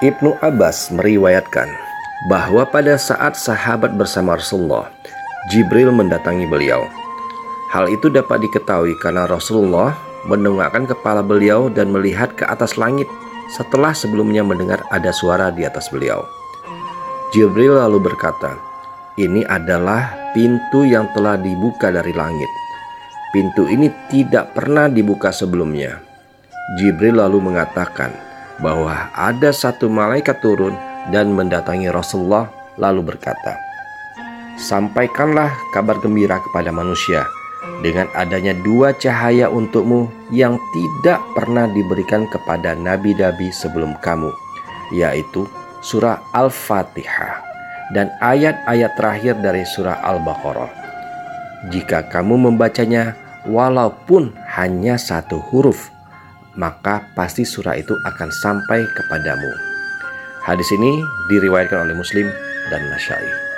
Ibnu Abbas meriwayatkan bahwa pada saat sahabat bersama Rasulullah, Jibril mendatangi beliau. Hal itu dapat diketahui karena Rasulullah menunggakkan kepala beliau dan melihat ke atas langit setelah sebelumnya mendengar ada suara di atas beliau. Jibril lalu berkata, "Ini adalah pintu yang telah dibuka dari langit. Pintu ini tidak pernah dibuka sebelumnya." Jibril lalu mengatakan bahwa ada satu malaikat turun dan mendatangi Rasulullah lalu berkata, "Sampaikanlah kabar gembira kepada manusia." dengan adanya dua cahaya untukmu yang tidak pernah diberikan kepada nabi-nabi sebelum kamu, yaitu surah Al-Fatihah dan ayat-ayat terakhir dari surah Al-Baqarah. Jika kamu membacanya walaupun hanya satu huruf, maka pasti surah itu akan sampai kepadamu. Hadis ini diriwayatkan oleh Muslim dan Nasyai.